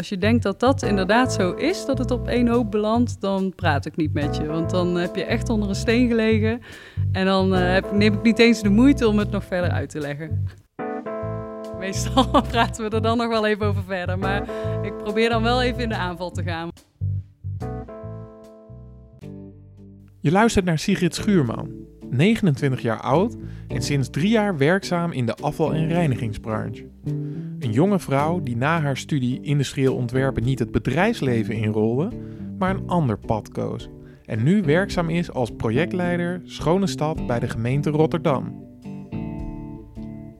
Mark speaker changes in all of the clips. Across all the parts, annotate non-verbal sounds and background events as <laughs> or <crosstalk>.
Speaker 1: Als je denkt dat dat inderdaad zo is, dat het op één hoop belandt, dan praat ik niet met je. Want dan heb je echt onder een steen gelegen. En dan uh, heb, neem ik niet eens de moeite om het nog verder uit te leggen. Meestal <laughs> praten we er dan nog wel even over verder. Maar ik probeer dan wel even in de aanval te gaan.
Speaker 2: Je luistert naar Sigrid Schuurman, 29 jaar oud en sinds drie jaar werkzaam in de afval- en reinigingsbranche. Een jonge vrouw die na haar studie industrieel ontwerpen niet het bedrijfsleven inrolde, maar een ander pad koos. En nu werkzaam is als projectleider Schone Stad bij de gemeente Rotterdam.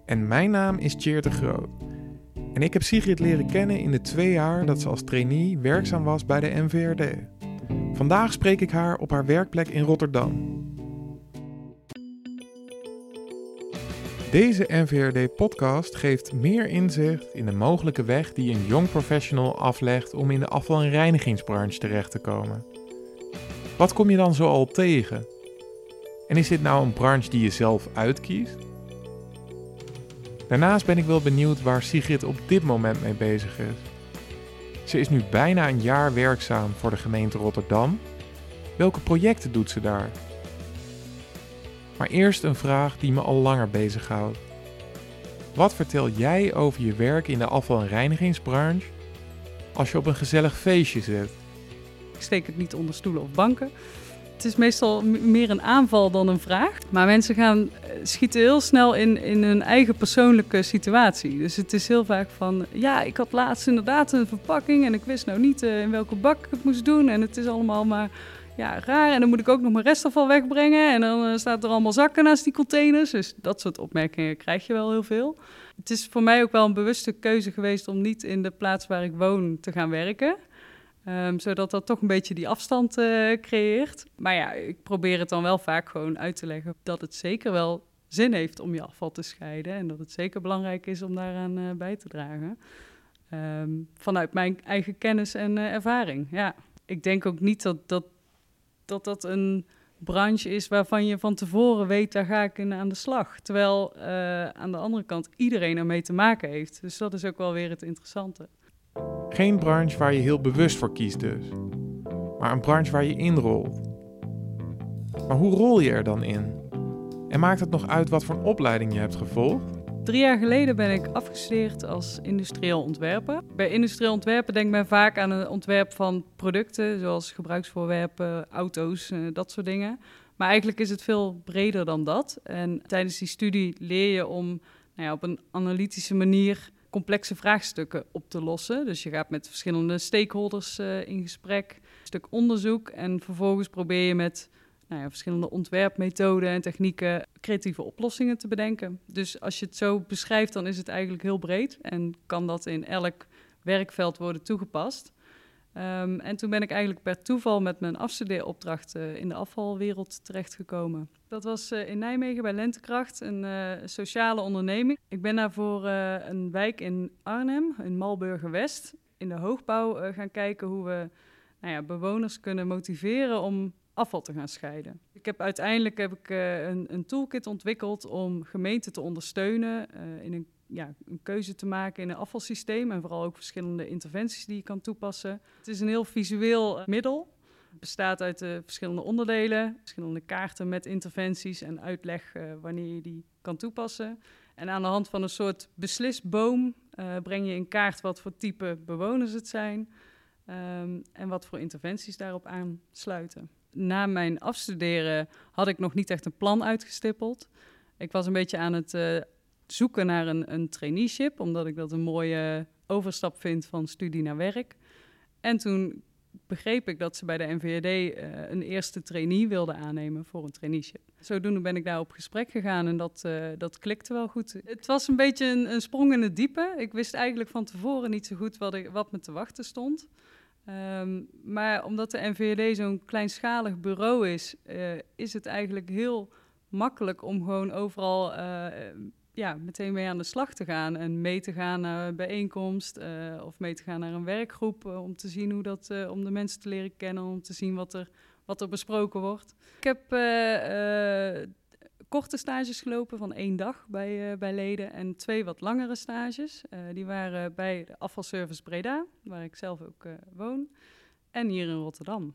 Speaker 2: En mijn naam is Tjeerd de Groot. En ik heb Sigrid leren kennen in de twee jaar dat ze als trainee werkzaam was bij de MVRD. Vandaag spreek ik haar op haar werkplek in Rotterdam. Deze NVRD-podcast geeft meer inzicht in de mogelijke weg die een jong professional aflegt om in de afval- en reinigingsbranche terecht te komen. Wat kom je dan zoal tegen? En is dit nou een branche die je zelf uitkiest? Daarnaast ben ik wel benieuwd waar Sigrid op dit moment mee bezig is. Ze is nu bijna een jaar werkzaam voor de gemeente Rotterdam. Welke projecten doet ze daar? Maar eerst een vraag die me al langer bezighoudt. Wat vertel jij over je werk in de afval- en reinigingsbranche als je op een gezellig feestje zit?
Speaker 1: Ik steek het niet onder stoelen of banken. Het is meestal meer een aanval dan een vraag. Maar mensen gaan eh, schieten heel snel in, in hun eigen persoonlijke situatie. Dus het is heel vaak van, ja, ik had laatst inderdaad een verpakking en ik wist nou niet uh, in welke bak ik het moest doen. En het is allemaal maar ja, raar. En dan moet ik ook nog mijn restafval wegbrengen. En dan uh, staat er allemaal zakken naast die containers. Dus dat soort opmerkingen krijg je wel heel veel. Het is voor mij ook wel een bewuste keuze geweest om niet in de plaats waar ik woon te gaan werken. Um, zodat dat toch een beetje die afstand uh, creëert. Maar ja, ik probeer het dan wel vaak gewoon uit te leggen dat het zeker wel zin heeft om je afval te scheiden. En dat het zeker belangrijk is om daaraan uh, bij te dragen. Um, vanuit mijn eigen kennis en ervaring. Ja, ik denk ook niet dat dat, dat dat een branche is waarvan je van tevoren weet, daar ga ik in aan de slag. Terwijl aan de andere kant iedereen ermee te maken heeft. Dus dat is ook wel weer het interessante.
Speaker 2: Geen branche waar je heel bewust voor kiest dus, maar een branche waar je inrolt. Maar hoe rol je er dan in? En maakt het nog uit wat voor een opleiding je hebt gevolgd?
Speaker 1: Drie jaar geleden ben ik afgestudeerd als industrieel ontwerper. Bij industrieel ontwerpen denkt men vaak aan het ontwerp van producten, zoals gebruiksvoorwerpen, auto's, dat soort dingen. Maar eigenlijk is het veel breder dan dat. En tijdens die studie leer je om nou ja, op een analytische manier complexe vraagstukken op te lossen. Dus je gaat met verschillende stakeholders uh, in gesprek, een stuk onderzoek en vervolgens probeer je met nou ja, verschillende ontwerpmethoden en technieken creatieve oplossingen te bedenken. Dus als je het zo beschrijft, dan is het eigenlijk heel breed en kan dat in elk werkveld worden toegepast. Um, en toen ben ik eigenlijk per toeval met mijn afstudeeropdracht uh, in de afvalwereld terechtgekomen. Dat was uh, in Nijmegen bij Lentekracht, een uh, sociale onderneming. Ik ben daar voor een wijk in Arnhem, in Malburger West, in de hoogbouw gaan kijken hoe we nou ja, bewoners kunnen motiveren om afval te gaan scheiden. Ik heb uiteindelijk heb ik, een, een, toolkit ontwikkeld om gemeenten te ondersteunen in een ja, een keuze te maken in een afvalsysteem en vooral ook verschillende interventies die je kan toepassen. Het is een heel visueel middel. Het bestaat uit de verschillende onderdelen, verschillende kaarten met interventies en uitleg wanneer je die kan toepassen. En aan de hand van een soort beslisboom breng je in kaart wat voor type bewoners het zijn um, en wat voor interventies daarop aansluiten. Na mijn afstuderen had ik nog niet echt een plan uitgestippeld. Ik was een beetje aan het uh, zoeken naar een, een traineeship, omdat ik dat een mooie overstap vind van studie naar werk. En toen begreep ik dat ze bij de NVD uh, een eerste trainee wilden aannemen voor een traineeship. Zodoende ben ik daar op gesprek gegaan en dat, uh, dat klikte wel goed. Het was een beetje een, een, sprong in het diepe. Ik wist eigenlijk van tevoren niet zo goed wat, wat me te wachten stond. Um, maar omdat de NVD zo'n kleinschalig bureau is, uh, is het eigenlijk heel makkelijk om gewoon overal ja, meteen mee aan de slag te gaan en mee te gaan naar een bijeenkomst uh, of mee te gaan naar een werkgroep om te zien hoe dat, om de mensen te leren kennen, om te zien wat er, wat er besproken wordt. Ik heb korte stages gelopen van één dag bij, bij leden en twee wat langere stages. die waren bij de afvalservice Breda, waar ik zelf ook woon, en hier in Rotterdam.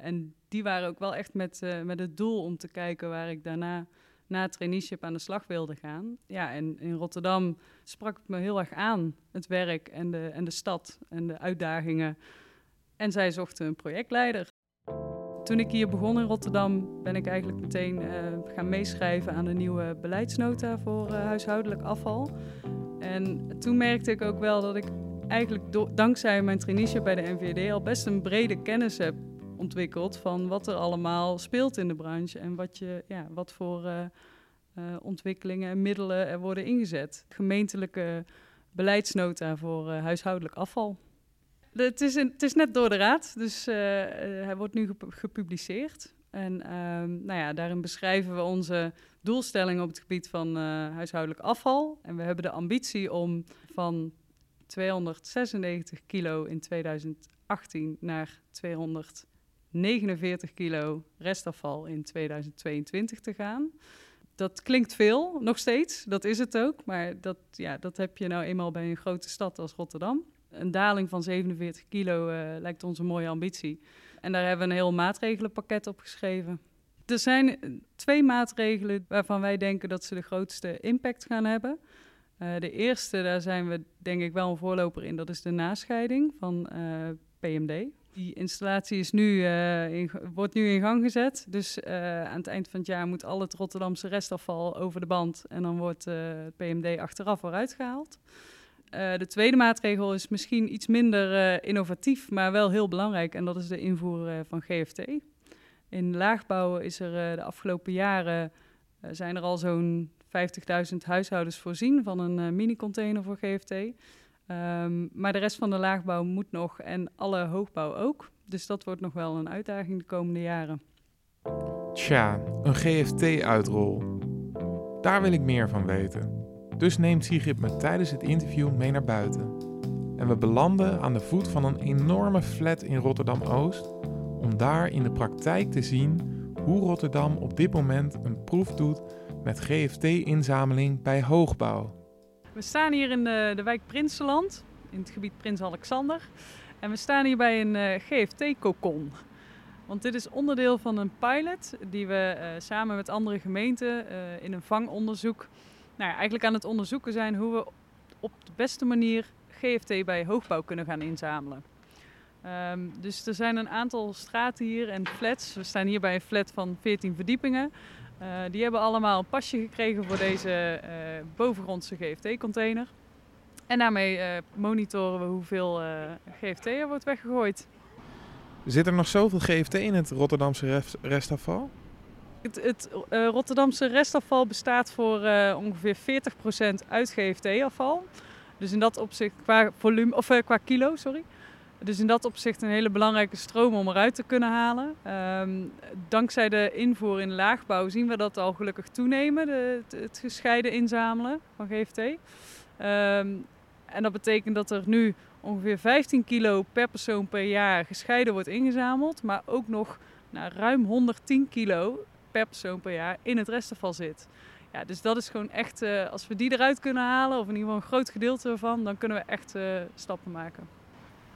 Speaker 1: en die waren ook wel echt met, met het doel om te kijken waar ik daarna na traineeship aan de slag wilde gaan. Ja, en in Rotterdam sprak het me heel erg aan, het werk en de, en de stad en de uitdagingen. En zij zochten een projectleider. Toen ik hier begon in Rotterdam, ben ik eigenlijk meteen uh, gaan meeschrijven aan de nieuwe beleidsnota voor uh, huishoudelijk afval. En toen merkte ik ook wel dat ik eigenlijk dankzij mijn traineeship bij de NVD al best een brede kennis heb ontwikkeld van wat er allemaal speelt in de branche en wat, je, ja, wat voor uh, ontwikkelingen en middelen er worden ingezet. Gemeentelijke beleidsnota voor huishoudelijk afval. Het is, het is net door de raad, dus hij wordt nu gepubliceerd. En ehm, nou ja, daarin beschrijven we onze doelstellingen op het gebied van huishoudelijk afval. En we hebben de ambitie om van 296 kilo in 2018 naar 200 49 kilo restafval in 2022 te gaan. Dat klinkt veel, nog steeds, dat is het ook. Maar dat, ja, dat heb je nou eenmaal bij een grote stad als Rotterdam. Een daling van 47 kilo uh, lijkt ons een mooie ambitie. En daar hebben we een heel maatregelenpakket op geschreven. Er zijn twee maatregelen waarvan wij denken dat ze de grootste impact gaan hebben. Uh, de eerste, daar zijn we denk ik wel een voorloper in, dat is de nascheiding van eh, PMD, die installatie is nu, wordt nu in gang gezet. Dus aan het eind van het jaar moet al het Rotterdamse restafval over de band. En dan wordt het PMD achteraf vooruit gehaald. De tweede maatregel is misschien iets minder innovatief, maar wel heel belangrijk. En dat is de invoer van GFT. In laagbouw is er de afgelopen jaren zijn er al zo'n 50.000 huishoudens voorzien van een mini-container voor GFT. Um, maar de rest van de laagbouw moet nog en alle hoogbouw ook. Dus dat wordt nog wel een uitdaging de komende jaren.
Speaker 2: Tja, een GFT-uitrol. Daar wil ik meer van weten. Dus neemt Sigrid me tijdens het interview mee naar buiten. En we belanden aan de voet van een enorme flat in Rotterdam-Oost om daar in de praktijk te zien hoe Rotterdam op dit moment een proef doet met GFT-inzameling bij hoogbouw.
Speaker 1: We staan hier in de, de wijk Prinsenland, in het gebied Prins Alexander. En we staan hier bij een eh, GFT-kokon. Want dit is onderdeel van een pilot die we uh, samen met andere gemeenten uh, in een vangonderzoek nou eigenlijk aan het onderzoeken zijn hoe we op de beste manier GFT bij hoogbouw kunnen gaan inzamelen. Um, dus er zijn een aantal straten hier en flats. We staan hier bij een flat van 14 verdiepingen. Uh, die hebben allemaal een pasje gekregen voor deze uh, bovengrondse GFT-container. En daarmee uh, monitoren we hoeveel GFT er wordt weggegooid.
Speaker 2: Zit er nog zoveel GFT in het Rotterdamse restafval?
Speaker 1: Het, het Rotterdamse restafval bestaat voor ongeveer 40% uit GFT-afval. Dus in dat opzicht qua, volume, of, qua kilo, sorry. Dus in dat opzicht een hele belangrijke stroom om eruit te kunnen halen. Um, dankzij de invoer in laagbouw zien we dat al gelukkig toenemen, de, het, gescheiden inzamelen van GFT. Ehm, en dat betekent dat er nu ongeveer 15 kilo per persoon per jaar gescheiden wordt ingezameld, maar ook nog nou, ruim 110 kilo per persoon per jaar in het restafval zit. Ja, dus dat is gewoon echt, uh, als we die eruit kunnen halen, of in ieder geval een groot gedeelte ervan, dan kunnen we echt uh, stappen maken.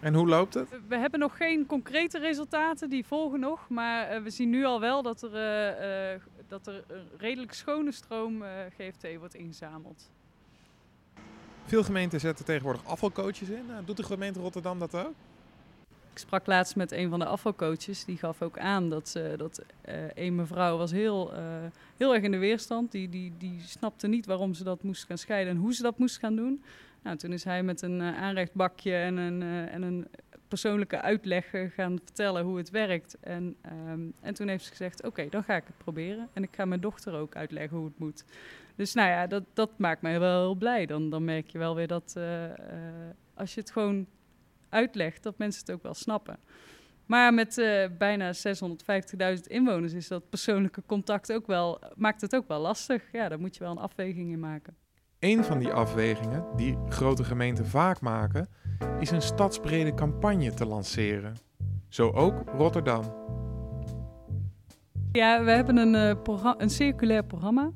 Speaker 2: En hoe loopt het?
Speaker 1: We hebben nog geen concrete resultaten, die volgen nog. Maar eh, we zien nu al wel dat er, dat er een redelijk schone stroom GFT wordt ingezameld.
Speaker 2: Veel gemeenten zetten tegenwoordig afvalcoaches in. doet de gemeente Rotterdam dat ook?
Speaker 1: Sprak laatst met een van de afvalcoaches. Die gaf ook aan dat, dat een mevrouw was heel, heel erg in de weerstand. Die, die, die snapte niet waarom ze dat moest gaan scheiden en hoe ze dat moest gaan doen. Nou, toen is hij met een uh, aanrechtbakje en een, en een persoonlijke uitleg gaan vertellen hoe het werkt. En, um, en toen heeft ze gezegd, oké, dan ga ik het proberen. En ik ga mijn dochter ook uitleggen hoe het moet. Dus nou ja, dat, dat maakt mij wel heel blij. Dan, dan merk je wel weer dat als je het gewoon uitlegt, dat mensen het ook wel snappen. Maar met uh, bijna 650.000 inwoners is dat persoonlijke contact ook wel, maakt het ook wel lastig. Ja, daar moet je wel een afweging in maken.
Speaker 2: Een van die afwegingen die grote gemeenten vaak maken, is een stadsbrede campagne te lanceren. Zo ook Rotterdam.
Speaker 1: Ja, we hebben een, uh, programma, een circulair programma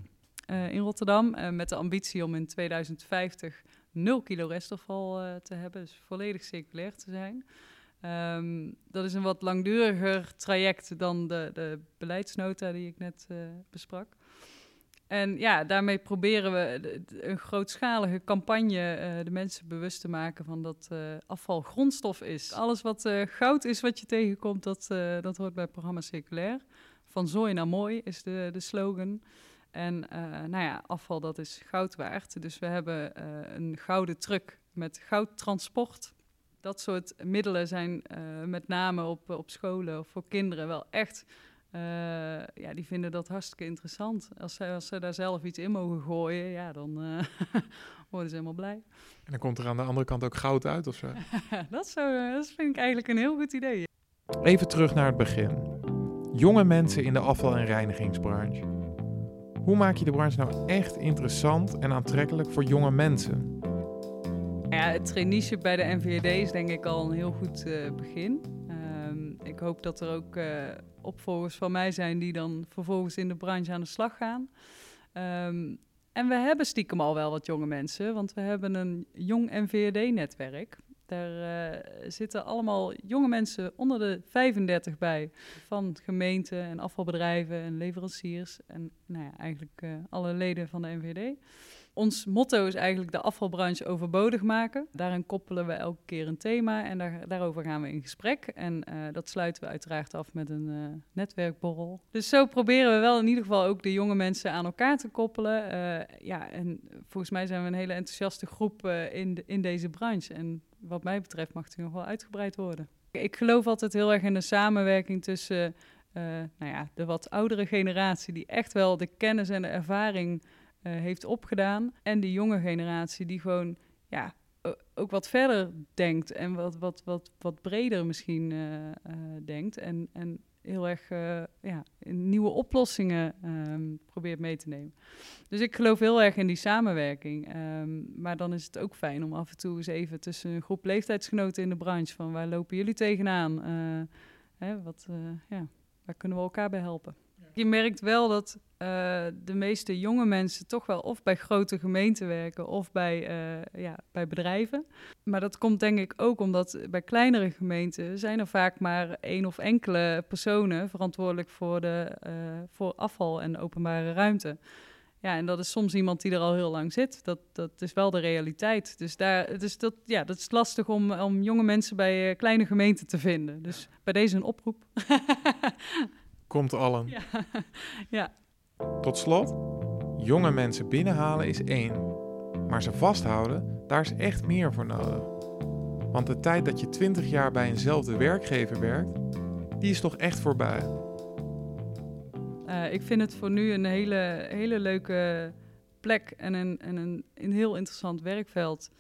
Speaker 1: uh, in Rotterdam met de ambitie om in 2050 0 kilo restafval te hebben, dus volledig circulair te zijn. Um, dat is een wat langduriger traject dan de, de beleidsnota die ik net besprak. En ja, daarmee proberen we een grootschalige campagne uh, de mensen bewust te maken van dat afval grondstof is. Alles wat goud is wat je tegenkomt, dat, dat hoort bij het programma Circulair. Van zooi naar mooi is de, de slogan. En nou ja, afval dat is goud waard. Dus we hebben een gouden truck met goudtransport. Dat soort middelen zijn met name op, op scholen of voor kinderen wel echt ja, die vinden dat hartstikke interessant. Als ze, als ze daar zelf iets in mogen gooien, ja, dan <laughs> worden ze helemaal blij.
Speaker 2: En dan komt er aan de andere kant ook goud uit of zo? <laughs>
Speaker 1: dat, zou, dat vind ik eigenlijk een heel goed idee.
Speaker 2: Even terug naar het begin. Jonge mensen in de afval- en reinigingsbranche. Hoe maak je de branche nou echt interessant en aantrekkelijk voor jonge mensen?
Speaker 1: Ja, het traineeship bij de NVD is denk ik al een heel goed uh, begin. Ehm, ik hoop dat er ook opvolgers van mij zijn die dan vervolgens in de branche aan de slag gaan. Um, en we hebben stiekem al wel wat jonge mensen, want we hebben een jong NVD-netwerk. Daar uh, zitten allemaal jonge mensen onder de 35 bij, van gemeenten en afvalbedrijven en leveranciers en nou ja, eigenlijk uh, alle leden van de NVD. Ons motto is eigenlijk de afvalbranche overbodig maken. Daarin koppelen we elke keer een thema en daar, daarover gaan we in gesprek. En uh, dat sluiten we uiteraard af met een uh, netwerkborrel. Dus zo proberen we wel in ieder geval ook de jonge mensen aan elkaar te koppelen. Uh, ja, en volgens mij zijn we een hele enthousiaste groep in, in deze branche. En wat mij betreft mag het nog wel uitgebreid worden. Ik geloof altijd heel erg in de samenwerking tussen nou ja, de wat oudere generatie, die echt wel de kennis en de ervaring heeft opgedaan. En de jonge generatie die gewoon ja, ook wat verder denkt en wat, wat, wat, wat breder misschien uh, uh, denkt. En, en heel erg ja, nieuwe oplossingen um, probeert mee te nemen. Dus ik geloof heel erg in die samenwerking. Um, maar dan is het ook fijn om af en toe eens even tussen een groep leeftijdsgenoten in de branche... van waar lopen jullie tegenaan? Hè, wat, ja, waar kunnen we elkaar bij helpen? Je merkt wel dat uh, de meeste jonge mensen toch wel of bij grote gemeenten werken of bij, uh, ja, bij bedrijven. Maar dat komt denk ik ook omdat bij kleinere gemeenten zijn er vaak maar één of enkele personen verantwoordelijk voor, de, uh, voor afval en openbare ruimte. Ja, en dat is soms iemand die er al heel lang zit. Dat, dat is wel de realiteit. Dus, daar, dus dat, ja, dat is lastig om, om jonge mensen bij kleine gemeenten te vinden. Dus bij deze een oproep. <laughs>
Speaker 2: Komt allen.
Speaker 1: Ja. <laughs> ja.
Speaker 2: Tot slot, jonge mensen binnenhalen is één. Maar ze vasthouden, daar is echt meer voor nodig. Want de tijd dat je 20 jaar bij eenzelfde werkgever werkt, die is toch echt voorbij.
Speaker 1: Uh, ik vind het voor nu een hele, hele leuke plek en een, en een, een heel interessant werkveld.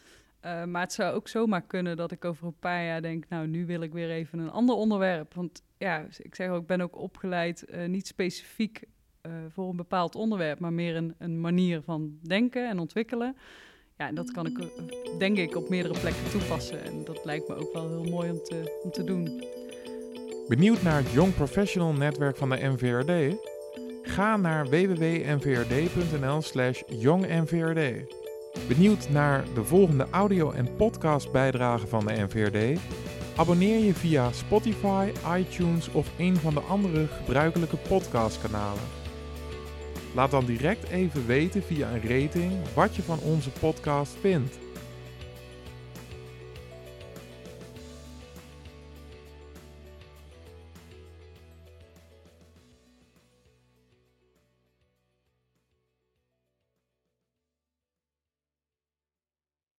Speaker 1: Uh, maar het zou ook zomaar kunnen dat ik over een paar jaar denk, nou, nu wil ik weer even een ander onderwerp. Want ja, ik zeg ook, ik ben ook opgeleid uh, niet specifiek uh, voor een bepaald onderwerp, maar meer een, een, manier van denken en ontwikkelen. Ja, en dat kan ik denk ik op meerdere plekken toepassen. En dat lijkt me ook wel heel mooi om te, om te doen.
Speaker 2: Benieuwd naar het Young Professional netwerk van de NVRD? Ga naar www.nvrd.nl slash youngnvrd. Benieuwd naar de volgende audio- en podcastbijdragen van de NVRD? Abonneer je via Spotify, iTunes of een van de andere gebruikelijke podcastkanalen. Laat dan direct even weten via een rating wat je van onze podcast vindt.